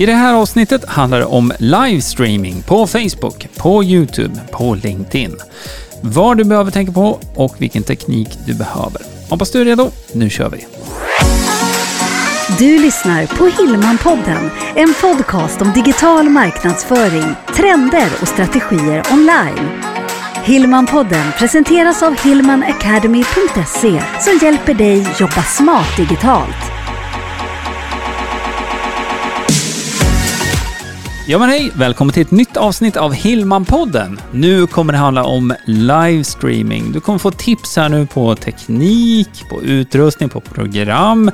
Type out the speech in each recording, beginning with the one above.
I det här avsnittet handlar det om livestreaming på Facebook, på YouTube, på LinkedIn. Vad du behöver tänka på och vilken teknik du behöver. Hoppas du är redo. Nu kör vi! Du lyssnar på Hillmanpodden, en podcast om digital marknadsföring, trender och strategier online. Hillmanpodden presenteras av hillmanacademy.se som hjälper dig jobba smart digitalt. Ja men hej! Välkommen till ett nytt avsnitt av Hillman-podden. Nu kommer det handla om livestreaming. Du kommer få tips här nu på teknik, på utrustning, på program.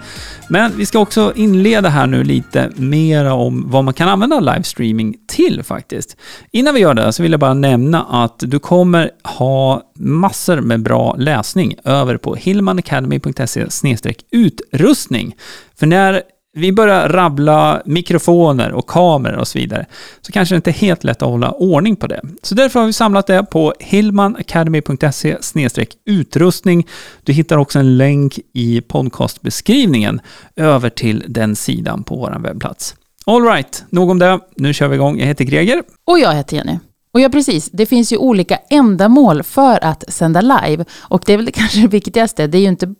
Men vi ska också inleda här nu lite mera om vad man kan använda livestreaming till faktiskt. Innan vi gör det så vill jag bara nämna att du kommer ha massor med bra läsning över på hillmanacademy.se utrustning. För när vi börjar rabbla mikrofoner och kameror och så vidare, så kanske det inte är helt lätt att hålla ordning på det. Så därför har vi samlat det på hillmanacademy.se utrustning. Du hittar också en länk i podcastbeskrivningen över till den sidan på vår webbplats. Alright, nog om det. Nu kör vi igång. Jag heter Greger. Och jag heter Jenny. Och ja, precis. Det finns ju olika ändamål för att sända live. Och det är väl kanske det viktigaste. Det är ju inte,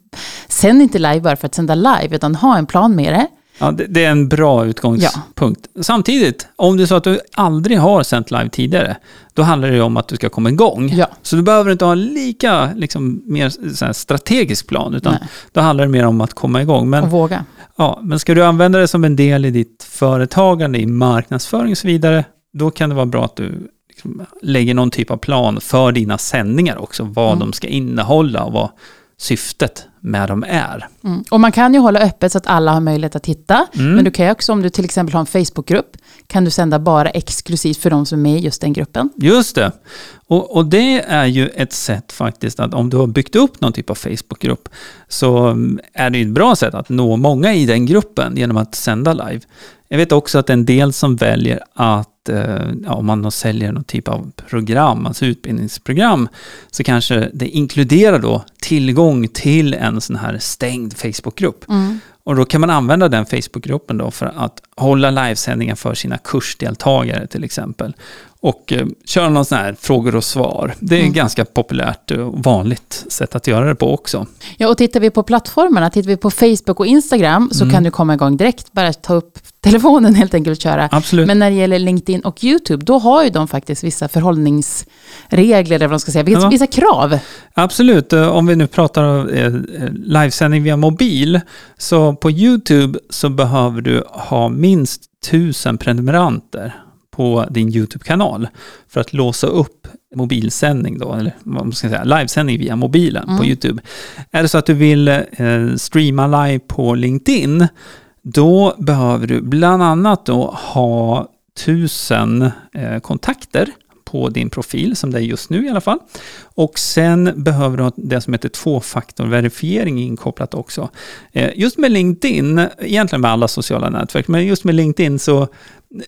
sänd inte live bara för att sända live, utan ha en plan med det. Ja, det, det är en bra utgångspunkt. Ja. Samtidigt, om du sa att du aldrig har sänt live tidigare, då handlar det ju om att du ska komma igång. Ja. Så du behöver inte ha en lika liksom, mer strategisk plan, utan Nej. då handlar det mer om att komma igång. Men, och våga. Ja, men ska du använda det som en del i ditt företagande, i marknadsföring och så vidare, då kan det vara bra att du liksom lägger någon typ av plan för dina sändningar också, vad mm. de ska innehålla och vad syftet med dem är. Mm. Och man kan ju hålla öppet så att alla har möjlighet att titta. Mm. Men du kan ju också, om du till exempel har en Facebookgrupp, kan du sända bara exklusivt för de som är med i just den gruppen. Just det. Och, och, det är ju ett sätt faktiskt att om du har byggt upp någon typ av Facebookgrupp så är det ju ett bra sätt att nå många i den gruppen genom att sända live. Jag vet också att en del som väljer att, eh, ja, om man då säljer någon typ av program, alltså utbildningsprogram, så kanske det inkluderar då tillgång till en sån här stängd Facebookgrupp. Mm. Och då kan man använda den Facebookgruppen då för att hålla livesändningar för sina kursdeltagare till exempel och eh, köra någon sån här frågor och svar. Det är mm. ganska populärt och vanligt sätt att göra det på också. Ja, och tittar vi på plattformarna, tittar vi på Facebook och Instagram så mm. kan du komma igång direkt, bara ta upp telefonen helt enkelt och köra. Absolut. Men när det gäller LinkedIn och YouTube, då har ju de faktiskt vissa förhållningsregler, eller vad man ska säga, vissa, ja. vissa krav. Absolut, eh, om vi nu pratar eh, livesändning via mobil, så på YouTube så behöver du ha minst tusen prenumeranter på din YouTube-kanal för att låsa upp mobilsändning då, eller vad man ska säga, livesändning via mobilen mm. på YouTube. Är det så att du vill eh, streama live på LinkedIn, då behöver du bland annat då ha tusen eh, kontakter på din profil, som det är just nu i alla fall. Och sen behöver du ha det som heter tvåfaktorverifiering inkopplat också. Eh, just med LinkedIn, egentligen med alla sociala nätverk, men just med LinkedIn så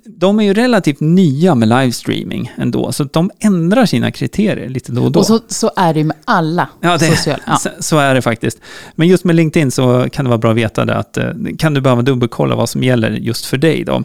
de är ju relativt nya med livestreaming ändå, så de ändrar sina kriterier lite då och då. Och så, så är det ju med alla ja, det, sociala. Ja. Så, så, är det faktiskt. Men just med LinkedIn så kan det vara bra att veta det att eh, kan du behöva dubbelkolla vad som gäller just för dig då.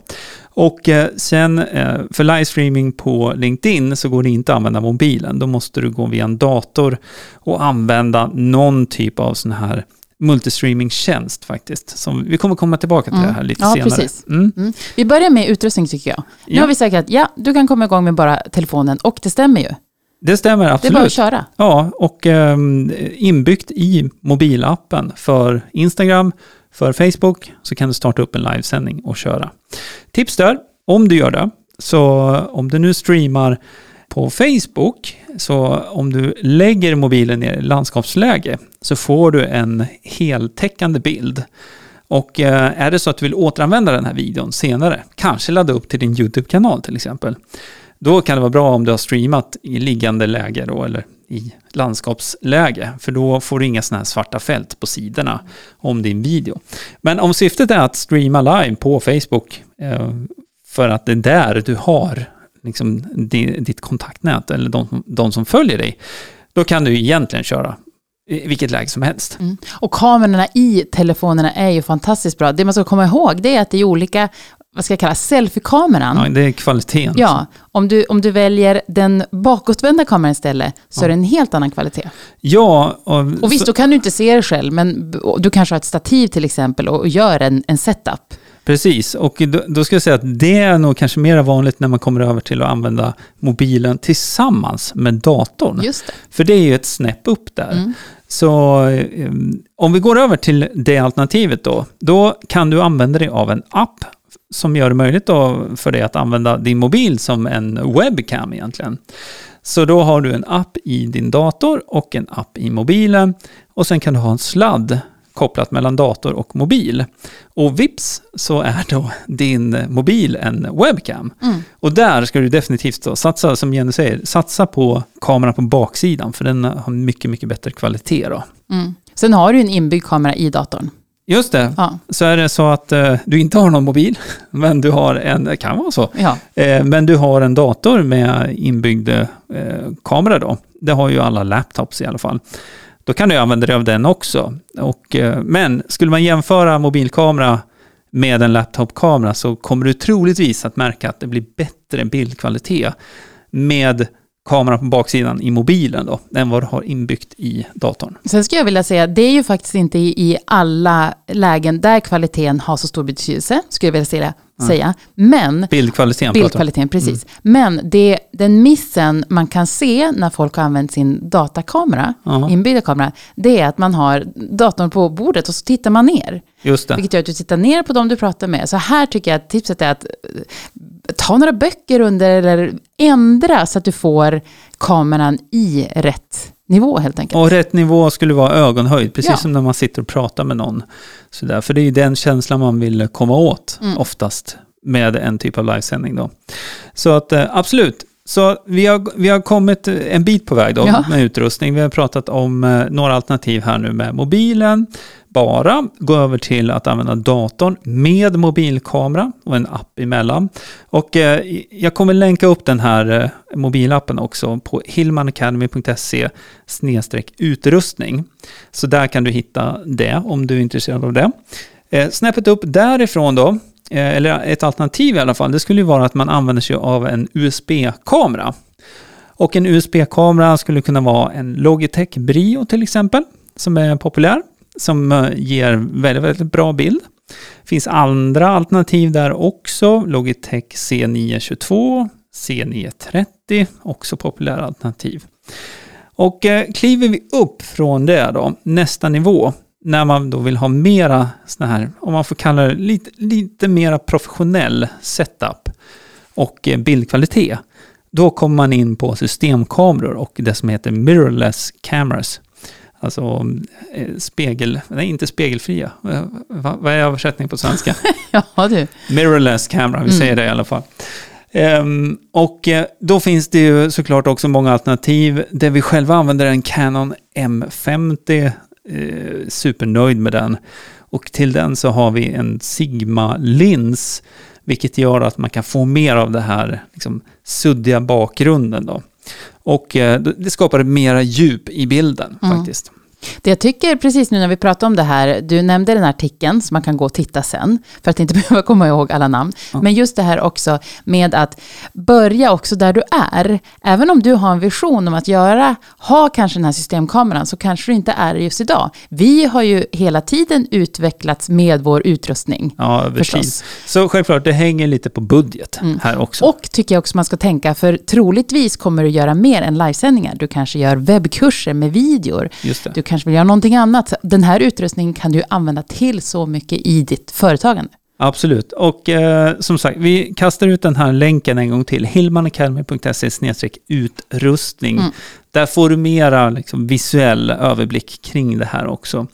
Och eh, sen eh, för livestreaming på LinkedIn så går det inte att använda mobilen. Då måste du gå via en dator och använda någon typ av sån här multistreamingtjänst faktiskt. Som, vi kommer komma tillbaka till mm. det här lite ja, senare. Precis. Mm. Mm. Vi börjar med utrustning tycker jag. Nu ja. har vi sagt att ja, du kan komma igång med bara telefonen och det stämmer ju. Det stämmer absolut. Det är bara att köra. Ja, och um, inbyggt i mobilappen för Instagram, för Facebook, så kan du starta upp en livesändning och köra. Tips där, om du gör det, så om du nu streamar på Facebook, så om du lägger mobilen ner i landskapsläge så får du en heltäckande bild. Och eh, är det så att du vill återanvända den här videon senare, kanske ladda upp till din YouTube-kanal till exempel, då kan det vara bra om du har streamat i liggande läge då, eller i landskapsläge, för då får du inga sådana här svarta fält på sidorna om din video. Men om syftet är att streama live på Facebook, eh, för att det är där du har liksom, ditt kontaktnät eller de, de som följer dig, då kan du egentligen köra i vilket läge som helst. Mm. Och kamerorna i telefonerna är ju fantastiskt bra. Det man ska komma ihåg det är att det är olika vad ska jag kalla, selfie-kameran. Ja, det är kvaliteten. Ja, om du, om du väljer den bakåtvända kameran istället så Ja. är det en helt annan kvalitet. Ja, och, Och visst, så, då kan du inte se det själv, men du kanske har ett stativ till exempel och, och gör en, en setup. Precis. Och då, då ska jag säga att det är nog kanske mer vanligt när man kommer över till att använda mobilen tillsammans med datorn. Just det. För det är ju ett snäpp upp där. Mm. Så eh, om vi går över till det alternativet då, då kan du använda dig av en app som gör det möjligt då för dig att använda din mobil som en webcam egentligen. Så då har du en app i din dator och en app i mobilen och sen kan du ha en sladd kopplat mellan dator och mobil. Och vips så är då din mobil en webcam. Mm. Och där ska du definitivt då satsa, som Jenny säger, satsa på kameran på baksidan för den har mycket, mycket bättre kvalitet då. Mm. Sen har du en inbyggd kamera i datorn. Just det, Ja, så är det så att eh, du inte har någon mobil, men du har en, det kan vara så, ja. eh, men du har en dator med inbyggd eh, kamera då. Det har ju alla laptops i alla fall. Då kan du använda dig av den också. Och, eh, men skulle man jämföra mobilkamera med en laptopkamera så kommer du troligtvis att märka att det blir bättre bildkvalitet med kameran på baksidan i mobilen då, än vad du har inbyggt i datorn. Sen skulle jag vilja säga, det är ju faktiskt inte i, alla lägen där kvaliteten har så stor betydelse, skulle jag vilja säga. säga. Men Bildkvaliteten. Bildkvaliteten, precis. Men det, den missen man kan se när folk har använt sin datakamera, Ja. inbyggda kamera, det är att man har datorn på bordet och så tittar man ner. Just det. Vilket gör att du tittar ner på dem du pratar med. Så här tycker jag att tipset är att eh, ta några böcker under eller ändra så att du får kameran i rätt nivå helt enkelt. Och rätt nivå skulle vara ögonhöjd, precis Ja. som när man sitter och pratar med någon. Sådär. För det är ju den känslan man vill komma åt Mm. oftast med en typ av livesändning. Då. Så att eh, absolut, så vi har, vi har kommit en bit på väg då Ja. med utrustning. Vi har pratat om eh, några alternativ här nu med mobilen, bara gå över till att använda datorn med mobilkamera och en app emellan. Och eh, jag kommer länka upp den här eh, mobilappen också på hillmanacademy.se utrustning. Så där kan du hitta det om du är intresserad av det. Eh, snäppet upp därifrån då, eller ett alternativ i alla fall, det skulle ju vara att man använder sig av en USB-kamera. Och en USB-kamera skulle kunna vara en Logitech Brio till exempel, som är populär, som eh, ger väldigt, väldigt bra bild. Det finns andra alternativ där också, Logitech C922, C930, också populära alternativ. Och eh, kliver vi upp från det då, nästa nivå, när man då vill ha mera sådana här, om man får kalla det lite, lite mera professionell setup och eh, bildkvalitet, då kommer man in på systemkameror och det som heter mirrorless cameras. Alltså eh, spegel, nej inte spegelfria, Eh, va, vad är översättningen på svenska? Ja du. Mirrorless camera, vi Mm. säger det i alla fall. Ehm, och eh, då finns det ju såklart också många alternativ. Det vi själva använder är en Canon M50, eh, supernöjd med den. Och till den så har vi en Sigma-lins, vilket gör att man kan få mer av det här liksom, suddiga bakgrunden. Då. Och eh, det det skapar mera djup i bilden Mm. faktiskt. Det jag tycker precis nu när vi pratar om det här, du nämnde den här artikeln som man kan gå och titta sen, för att inte behöva komma ihåg alla namn. Ja. Men just det här också med att börja också där du är. Även om du har en vision om att göra, ha kanske den här systemkameran, så kanske du inte är det just idag. Vi har ju hela tiden utvecklats med vår utrustning. Ja, över Förstås. Så självklart, det hänger lite på budget Mm. här också. Och tycker jag också man ska tänka, för troligtvis kommer du göra mer än livesändningar. Du kanske gör webbkurser med videor. Just det. Du kanske vill göra någonting annat. Den här utrustningen kan du använda till så mycket i ditt företagande. Absolut. Och eh, som sagt, vi kastar ut den här länken en gång till. hillmanacademy.se utrustning. Mm. Där får du mera liksom, visuell överblick kring det här också.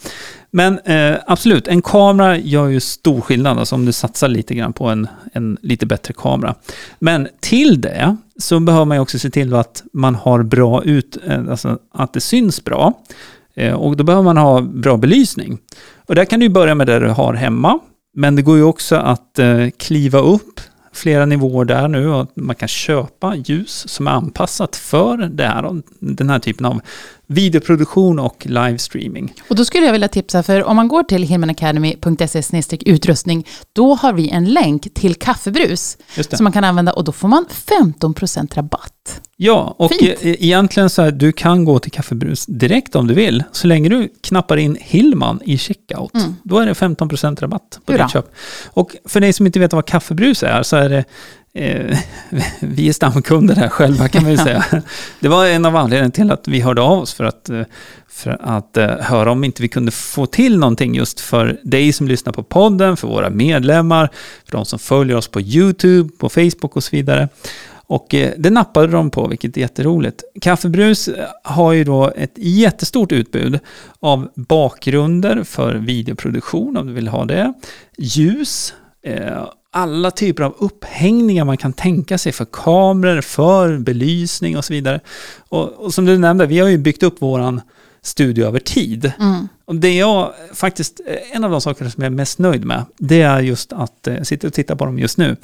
Men eh, absolut, en kamera gör ju stor skillnad alltså om du satsar lite grann på en, en lite bättre kamera. Men till det så behöver man ju också se till att man har bra ut, eh, alltså att det syns bra. Eh, och då behöver man ha bra belysning. Och där kan du börja med det du har hemma. Men det går ju också att eh, kliva upp flera nivåer där nu och man kan köpa ljus som är anpassat för det här, den här typen av videoproduktion och livestreaming. Och då skulle jag vilja tipsa, för om man går till hillmanacademy.se utrustning, då har vi en länk till kaffebrus som man kan använda och då får man 15% rabatt. Ja, och Fint. E- egentligen så här, du kan gå till kaffebrus direkt om du vill, så länge du knappar in Hillman i checkout. Mm. Då är det 15% rabatt på ditt köp. Och för dig som inte vet vad kaffebrus är, så är det Eh, vi är stamkunder här själva kan man ju säga. Det var en av anledningarna till att vi hörde av oss för att, eh, för att uh, höra om inte vi kunde få till någonting just för dig som lyssnar på podden, för våra medlemmar, för de som följer oss på YouTube, på Facebook och så vidare. Och uh, det nappade de på, vilket är jätteroligt. Kaffebrus har ju då ett jättestort utbud av bakgrunder för videoproduktion, om du vill ha det, ljus, alla typer av upphängningar man kan tänka sig för kameror, för belysning och så vidare. Och, och som du nämnde, vi har ju byggt upp våran studio över tid. Mm. Och det jag faktiskt, en av de saker som jag är mest nöjd med, det är just att, jag eh, sitter och tittar på dem just nu,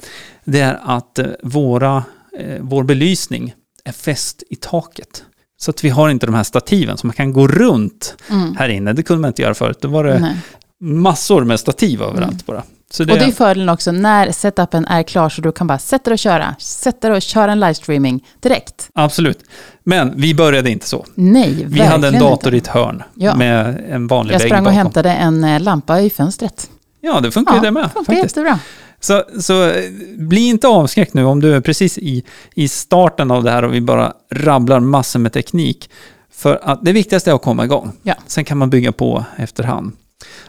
det är att eh, våra, eh, vår belysning är fäst i taket. Så att vi har inte de här stativen som man kan gå runt mm. här inne. Det kunde man inte göra förut. Då var det Nej. massor med stativ överallt mm. bara. Så det... Och det är fördelen också när setupen är klar så du kan bara sätta dig och köra. Sätta dig och köra en livestreaming direkt. Absolut. Men vi började inte så. Nej, Vi hade en dator inte. i ett hörn ja. med en vanlig Jag sprang och hämtade en eh, lampa i fönstret. Ja, det funkar ju det med. Det funkar faktiskt. jättebra. Så, så eh, bli inte avskräckt nu om du är precis i, i starten av det här och vi bara rabblar massor med teknik. För att det viktigaste är att komma igång. Ja. Sen kan man bygga på efterhand.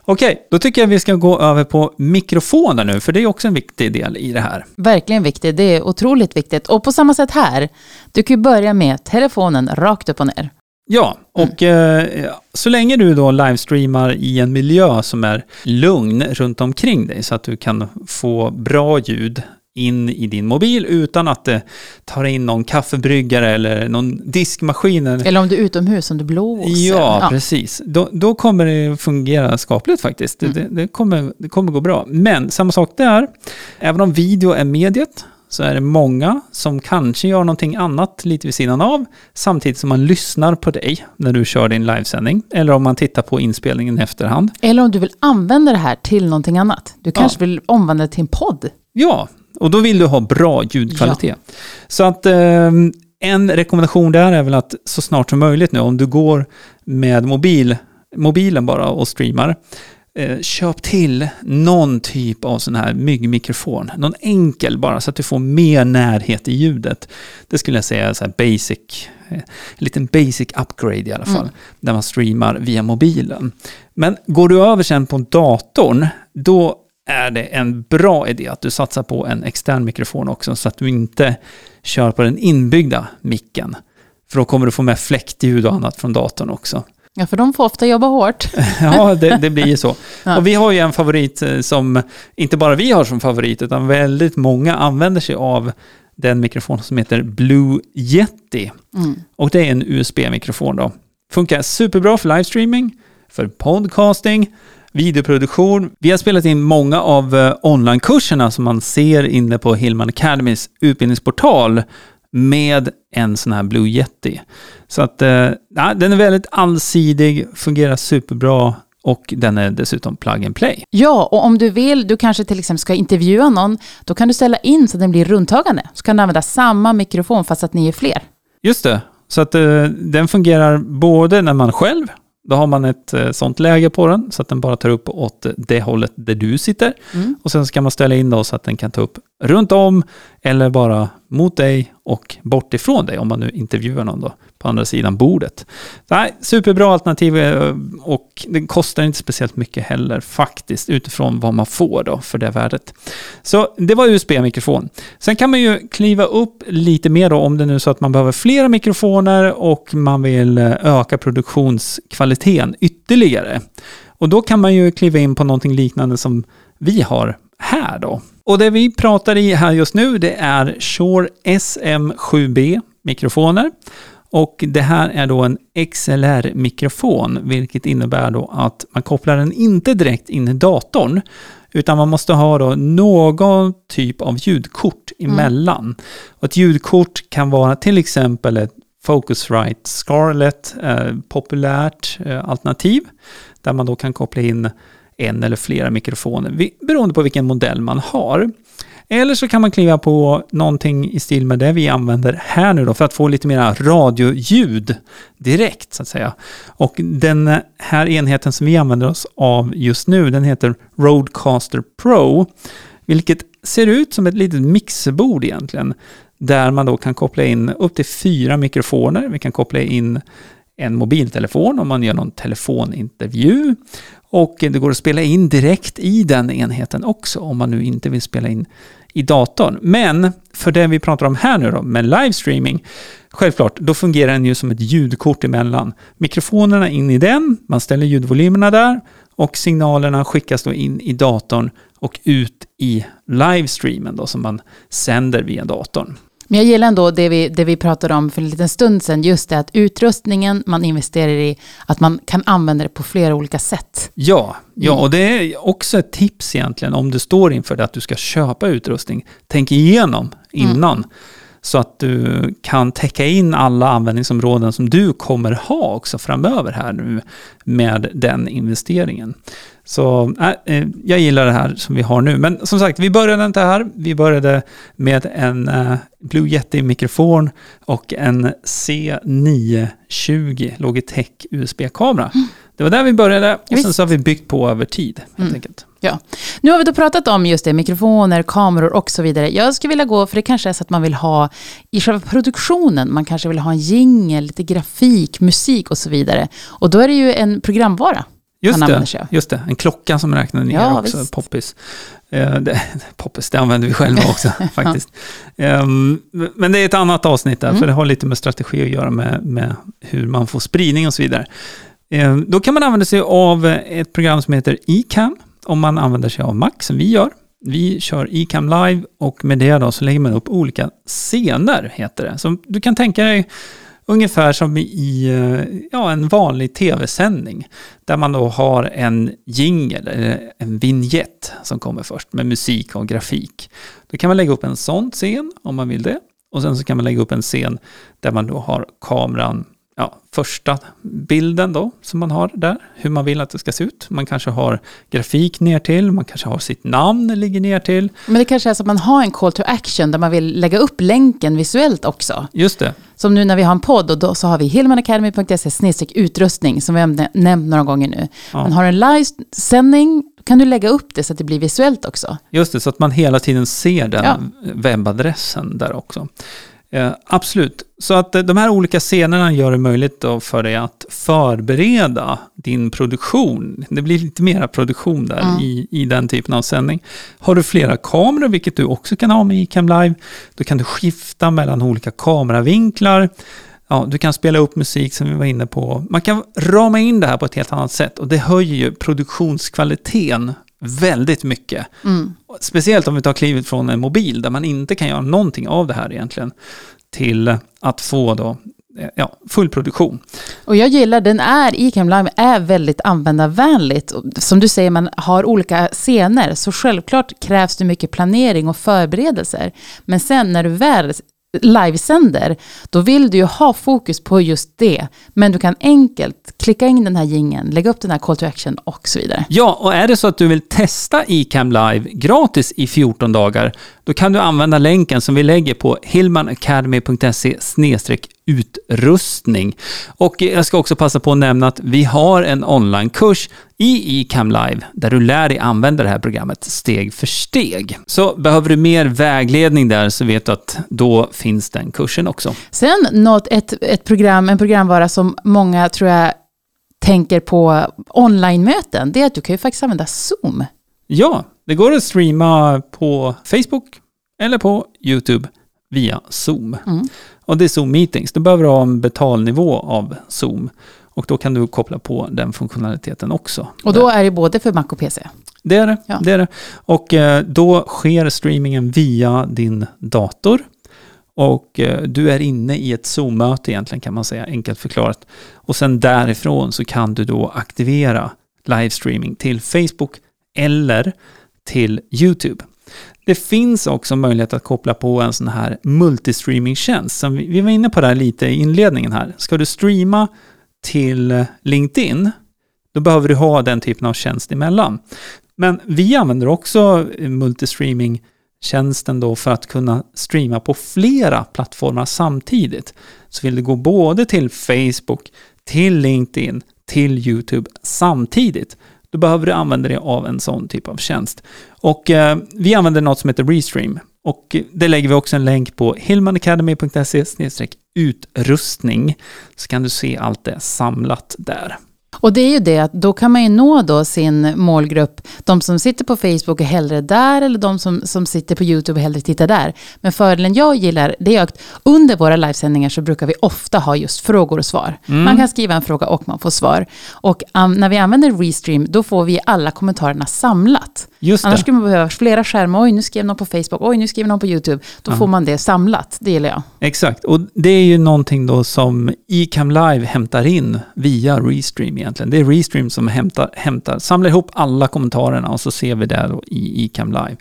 Okej, då tycker jag vi ska gå över på mikrofoner nu, för det är också en viktig del i det här. Verkligen viktigt, det är otroligt viktigt. Och på samma sätt här, du kan ju börja med telefonen rakt upp och ner. Ja, och mm. eh, så länge du då livestreamar i en miljö som är lugn runt omkring dig, så att du kan få bra ljud in i din mobil utan att det tar in någon kaffebryggare eller någon diskmaskin. Eller om du är utomhus, om du blåser. Ja, ja. precis. Då, då, kommer det fungera skapligt faktiskt. Mm. Det, det, kommer, det kommer gå bra. Men samma sak där. Även om video är mediet så är det många som kanske gör någonting annat lite vid sidan av, samtidigt som man lyssnar på dig när du kör din livesändning, eller om man tittar på inspelningen i efterhand. Eller om du vill använda det här till någonting annat. Du kanske ja. vill omvandla det till en podd. Ja, och då vill du ha bra ljudkvalitet. Ja. Så att eh, en rekommendation där är väl att så snart som möjligt nu, om du går med mobil, mobilen bara och streamar, eh, köp till någon typ av sån här myggmikrofon. Någon enkel bara, så att du får mer närhet i ljudet. Det skulle jag säga är så basic, eh, en liten basic upgrade i alla fall, mm. där man streamar via mobilen. Men går du över sen på datorn, då är det en bra idé att du satsar på en extern mikrofon också, så att du inte kör på den inbyggda micken. För då kommer du få med fläktljud och annat från datorn också. Ja, för de får ofta jobba hårt. ja, det, det blir ju så. Ja. Och vi har ju en favorit eh, som inte bara vi har som favorit, utan väldigt många använder sig av den mikrofon som heter Blue Yeti. Mm. Och det är en USB-mikrofon då. Funkar superbra för livestreaming, för podcasting, videoproduktion. Vi har spelat in många av eh, onlinekurserna som man ser inne på Hillman Academys utbildningsportal med en sån här Blue Yeti. Så att eh, den är väldigt allsidig, fungerar superbra och den är dessutom plug and play. Ja, och om du vill, du kanske till exempel ska intervjua någon, då kan du ställa in så att den blir rundtagande. Så kan du använda samma mikrofon fast att ni är fler. Just det, så att eh, den fungerar både när man själv då har man ett eh, sånt läge på den så att den bara tar upp åt det hållet där du sitter. Mm. Och sen ska man ställa in då så att den kan ta upp runt om eller bara mot dig och bort ifrån dig om man nu intervjuar någon då på andra sidan bordet. Nej, superbra alternativ eh, och det kostar inte speciellt mycket heller faktiskt utifrån vad man får då för det värdet. Så det var USB-mikrofon. Sen kan man ju kliva upp lite mer då om det nu är så att man behöver flera mikrofoner och man vill eh, öka produktionskvaliteten ytterligare. Och då kan man ju kliva in på någonting liknande som vi har här då. Och det vi pratar i här just nu det är Shure SM7B mikrofoner. Och det här är då en XLR-mikrofon, vilket innebär då att man kopplar den inte direkt in i datorn, utan man måste ha då någon typ av ljudkort emellan. Och ett ljudkort kan vara till exempel ett Focusrite Scarlett, eh, populärt eh, alternativ, där man då kan koppla in en eller flera mikrofoner, beroende på vilken modell man har. Eller så kan man kliva på någonting i stil med det vi använder här nu då, för att få lite mera radioljud direkt, så att säga. Och den här enheten som vi använder oss av just nu, den heter Roadcaster Pro, vilket ser ut som ett litet mixerbord egentligen, där man då kan koppla in upp till fyra mikrofoner. Vi kan koppla in en mobiltelefon om man gör någon telefonintervju. Och det går att spela in direkt i den enheten också om man nu inte vill spela in i datorn. Men för det vi pratar om här nu då, med livestreaming, självklart, då fungerar den ju som ett ljudkort emellan. Mikrofonerna in i den, man ställer ljudvolymerna där och signalerna skickas då in i datorn och ut i livestreamen då som man sänder via datorn. Men jag gillar ändå det vi, det vi pratade om för en liten stund sedan, just det att utrustningen man investerar i, att man kan använda det på flera olika sätt. Ja, ja, och det är också ett tips egentligen om du står inför det att du ska köpa utrustning. Tänk igenom innan. Så att du kan täcka in alla användningsområden som du kommer ha också framöver här nu med den investeringen. Så äh, eh, jag gillar det här som vi har nu. Men som sagt, vi började inte här. Vi började med en äh, Blue Yeti-mikrofon och en C920 Logitech USB-kamera. Mm. Det var där vi började och sen så har vi byggt på över tid helt enkelt. Ja. Nu har vi då pratat om just det, mikrofoner, kameror och så vidare. Jag skulle vilja gå, för det kanske är så att man vill ha i själva produktionen, man kanske vill ha en jingel, lite grafik, musik och så vidare. Och då är det ju en programvara Just det, just det, en klocka som räknar ner Ja, också, visst. poppis. Eh, det, poppis, det använder vi själva också faktiskt. Ehm, men det är ett annat avsnitt där, Mm. för det har lite med strategi att göra med, med hur man får spridning och så vidare. Eh, då kan man använda sig av eh, ett program som heter eCam, om man använder sig av Mac, som vi gör. Vi kör eCam live och med det då så lägger man upp olika scener, heter det. Så du kan tänka dig ungefär som i eh, ja, en vanlig tv-sändning. Där man då har en jingle, eller en vignett som kommer först med musik och grafik. Då kan man lägga upp en sån scen om man vill det. Och sen så kan man lägga upp en scen där man då har kameran, ja, första bilden då som man har där, hur man vill att det ska se ut. Man kanske har grafik ner till, man kanske har sitt namn ligger ner till. Men det kanske är så att man har en call to action där man vill lägga upp länken visuellt också. Just det, Som nu när vi har en podd och då så har vi hillmanacademy.se utrustning som vi har nä- nämnt några gånger nu. Ja. Man har en livesändning, kan du lägga upp det så att det blir visuellt också? Just det, så att man hela tiden ser den Ja. webbadressen där också. Eh, absolut. Så att eh, de här olika scenerna gör det möjligt för dig att förbereda din produktion. Det blir lite mera produktion där Mm. i, i den typen av sändning. Har du flera kameror, vilket du också kan ha med Icam Live, då kan du skifta mellan olika kameravinklar. Ja, du kan spela upp musik som vi var inne på. Man kan rama in det här på ett helt annat sätt och det höjer ju produktionskvaliteten väldigt mycket. Mm. Speciellt om vi tar klivet från en mobil där man inte kan göra någonting av det här egentligen till att få då, eh, ja, full produktion. Och jag gillar, den är, Icam Live är väldigt användarvänligt. Som du säger, man har olika scener, så självklart krävs det mycket planering och förberedelser. Men sen när du väl livesänder, då vill du ju ha fokus på just det. Men du kan enkelt klicka in den här jingeln, lägga upp den här call to action och så vidare. Ja, och är det så att du vill testa iCam Live gratis i 14 dagar, då kan du använda länken som vi lägger på hillmanacademy.se utrustning. Och jag ska också passa på att nämna att vi har en onlinekurs i eCam Live där du lär dig använda det här programmet steg för steg. Så behöver du mer vägledning där så vet du att då finns den kursen också. Sen något, ett, ett program, en programvara som många tror jag tänker på online-möten, det är att du kan ju faktiskt använda Zoom. Ja, det går att streama på Facebook eller på YouTube via Zoom. Mm. Och det är Zoom Meetings. Du behöver ha en betalnivå av Zoom. Och då kan du koppla på den funktionaliteten också. Och då är det både för Mac och PC. Det är det. Ja. det, är det. Och eh, då sker streamingen via din dator. Och eh, du är inne i ett Zoom-möte egentligen kan man säga, enkelt förklarat. Och sen därifrån så kan du då aktivera livestreaming till Facebook eller till YouTube. Det finns också möjlighet att koppla på en sån här multistreaming-tjänst. Som vi var inne på det här lite i inledningen här. Ska du streama till LinkedIn, då behöver du ha den typen av tjänst emellan. Men vi använder också multistreaming-tjänsten då för att kunna streama på flera plattformar samtidigt. Så vill du gå både till Facebook, till LinkedIn, till YouTube samtidigt, då behöver du använda dig av en sån typ av tjänst. Och eh, vi använder något som heter Restream. Och det lägger vi också en länk på hillmanacademy.se utrustning. Så kan du se allt det samlat där. Och det är ju det att då kan man ju nå då sin målgrupp, de som sitter på Facebook är hellre där eller de som, som sitter på YouTube och hellre tittar där. Men fördelen jag gillar det är att under våra livesändningar så brukar vi ofta ha just frågor och svar. Mm. Man kan skriva en fråga och man får svar. Och um, när vi använder Restream då får vi alla kommentarerna samlat. Just Annars skulle man behöva flera skärmar. Oj, nu skrev någon på Facebook. Oj, nu skriver någon på YouTube. Då Aha. får man det samlat. Det gillar jag. Exakt. Och det är ju någonting då som Ecam Live hämtar in via Restream egentligen. Det är Restream som hämtar, hämtar samlar ihop alla kommentarerna och så ser vi det då i Ecam Live.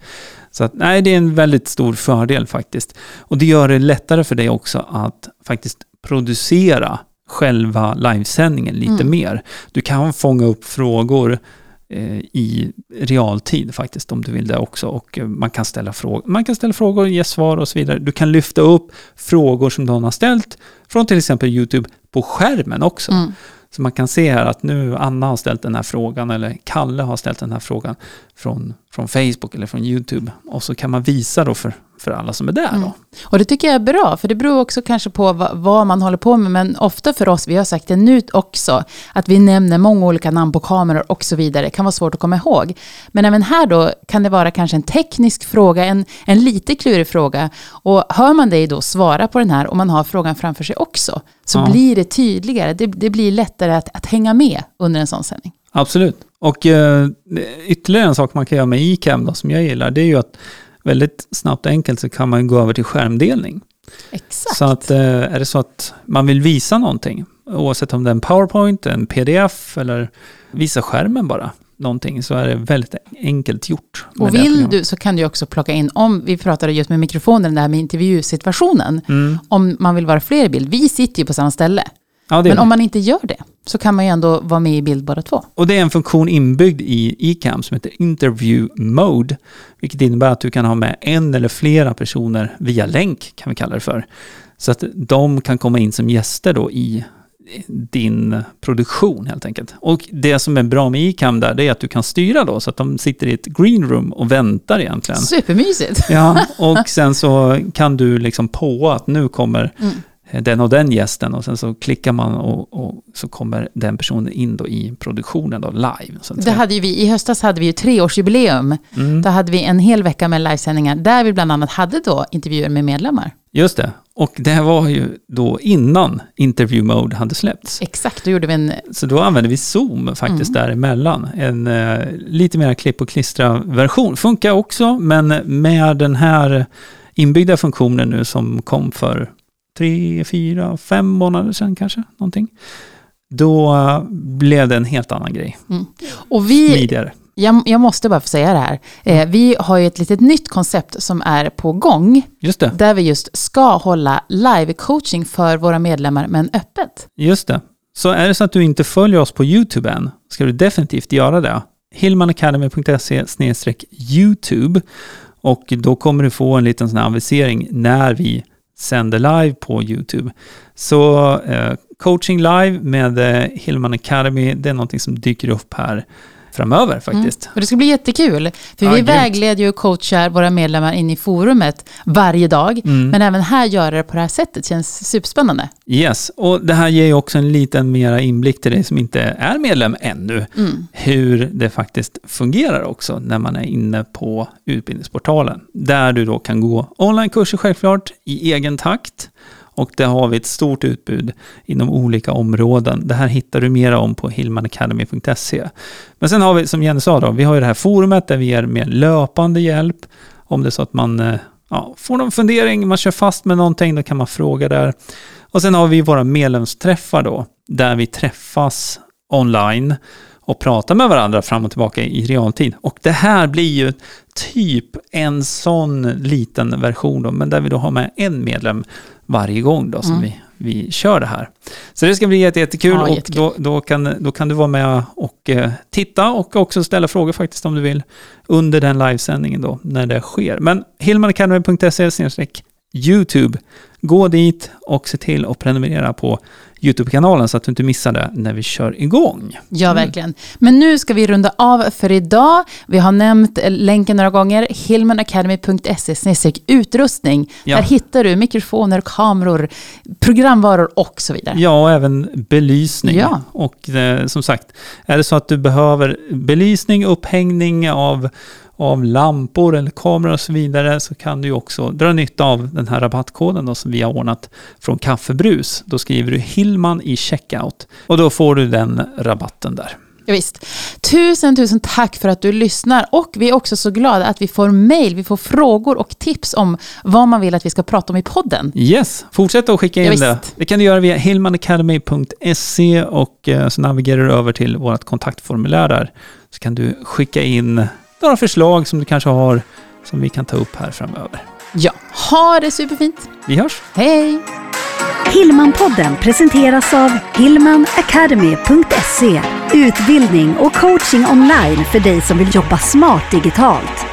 Så att, nej, det är en väldigt stor fördel faktiskt. Och det gör det lättare för dig också att faktiskt producera själva livesändningen lite mm. mer. Du kan fånga upp frågor i realtid faktiskt om du vill det också. Och eh, man kan ställa frågor, man kan ställa frågor, ge svar och så vidare. Du kan lyfta upp frågor som någon har ställt från till exempel YouTube på skärmen också. Mm. Så man kan se här att nu Anna har ställt den här frågan eller Kalle har ställt den här frågan från, från Facebook eller från YouTube. Och så kan man visa då för, för alla som är där. Mm. Då. Och det tycker jag är bra, för det beror också kanske på vad, vad, man håller på med. Men ofta för oss, vi har sagt det nu också, att vi nämner många olika namn på kameror och så vidare. Det kan vara svårt att komma ihåg. Men även här då kan det vara kanske en teknisk fråga, en, en lite klurig fråga. Och hör man dig då svara på den här och man har frågan framför sig också, så ja. blir det tydligare. Det, det blir lättare att, att hänga med under en sån sändning. Absolut. Och uh, ytterligare en sak man kan göra med iCam då, som jag gillar, det är ju att väldigt snabbt och enkelt så kan man gå över till skärmdelning. Exakt. Så att uh, är det så att man vill visa någonting, oavsett om det är en PowerPoint, en PDF eller visa skärmen bara, någonting så är det väldigt enkelt gjort. Och vill du så kan du också plocka in, om vi pratade just med mikrofonen, det här med intervjusituationen, mm. om man vill vara fler i bild. Vi sitter ju på samma ställe. Ja, Men om man inte gör det så kan man ju ändå vara med i bild båda två. Och det är en funktion inbyggd i eCam som heter Interview Mode, vilket innebär att du kan ha med en eller flera personer via länk, kan vi kalla det för. Så att de kan komma in som gäster då i din produktion helt enkelt. Och det som är bra med eCam där, det är att du kan styra då, så att de sitter i ett green room och väntar egentligen. Supermysigt! Ja, och sen så kan du liksom på att nu kommer mm den och den gästen och sen så klickar man och, och, så kommer den personen in då i produktionen då live. Så det hade vi, I höstas hade vi ju treårsjubileum. Mm. Då hade vi en hel vecka med livesändningar där vi bland annat hade då intervjuer med medlemmar. Just det, och det var ju då innan interview mode hade släppts. Exakt, då gjorde vi en... Så då använde vi Zoom faktiskt mm. däremellan. En uh, lite mer klipp och klistra-version. Funkar också, men med den här inbyggda funktionen nu som kom för tre, fyra, fem månader sedan kanske, någonting. Då uh, blev det en helt annan grej. Mm. Och vi, Smidigare. Jag, jag, måste bara få säga det här. Eh, vi har ju ett litet nytt koncept som är på gång. Just det. Där vi just ska hålla live-coaching för våra medlemmar, men öppet. Just det. Så är det så att du inte följer oss på YouTube än, ska du definitivt göra det. hillmanacademy.se YouTube. Och då kommer du få en liten sån här avisering när vi sänder live på YouTube. Så eh, coaching live med eh, Hillman Academy, det är någonting som dyker upp här framöver faktiskt. Mm. Och det ska bli jättekul, för ja, vi grymt. vägleder och coachar våra medlemmar in i forumet varje dag, mm. men även här göra det på det här sättet känns superspännande. Yes, och det här ger ju också en liten mera inblick till dig som inte är medlem ännu, mm. hur det faktiskt fungerar också när man är inne på utbildningsportalen, där du då kan gå onlinekurser självklart i egen takt, och där har vi ett stort utbud inom olika områden. Det här hittar du mer om på hillmanacademy.se. Men sen har vi, som Jenny sa, då, vi har ju det här forumet där vi ger mer löpande hjälp. Om det är så att man eh, ja, får någon fundering, man kör fast med någonting, då kan man fråga där. Och sen har vi våra medlemsträffar då, där vi träffas online och prata med varandra fram och tillbaka i realtid. Och det här blir ju typ en sån liten version då, men där vi då har med en medlem varje gång då som Mm. vi, vi kör det här. Så det ska bli jätte- jättekul Ja, och jättekul. då, då, kan, då kan du vara med och eh, titta och också ställa frågor faktiskt om du vill under den livesändningen då när det sker. Men hillmanacademy.se YouTube, gå dit och se till att prenumerera på YouTube-kanalen så att du inte missar det när vi kör igång. Ja, verkligen. Men nu ska vi runda av för idag. Vi har nämnt eh, länken några gånger. hillmanacademy.se utrustning. Ja. Där hittar du mikrofoner, kameror, programvaror och så vidare. Ja, och även belysning. Ja. Och eh, som sagt, är det så att du behöver belysning, upphängning av, av lampor eller kameror och så vidare så kan du också dra nytta av den här rabattkoden då, som vi har ordnat från Kaffebrus. Då skriver du Hillman i checkout och då får du den rabatten där. Ja, visst. Tusen, tusen tack för att du lyssnar. Och vi är också så glada att vi får mejl, vi får frågor och tips om vad man vill att vi ska prata om i podden. Yes, fortsätt att skicka in Ja, det. Det kan du göra via hillmanacademy.se och eh, så navigerar du över till vårt kontaktformulär där. Så kan du skicka in några förslag som du kanske har som vi kan ta upp här framöver. Ja, ha det superfint. Vi hörs! Hej! Hillmanpodden presenteras av hillmanacademy.se Utbildning och coaching online för dig som vill jobba smart digitalt.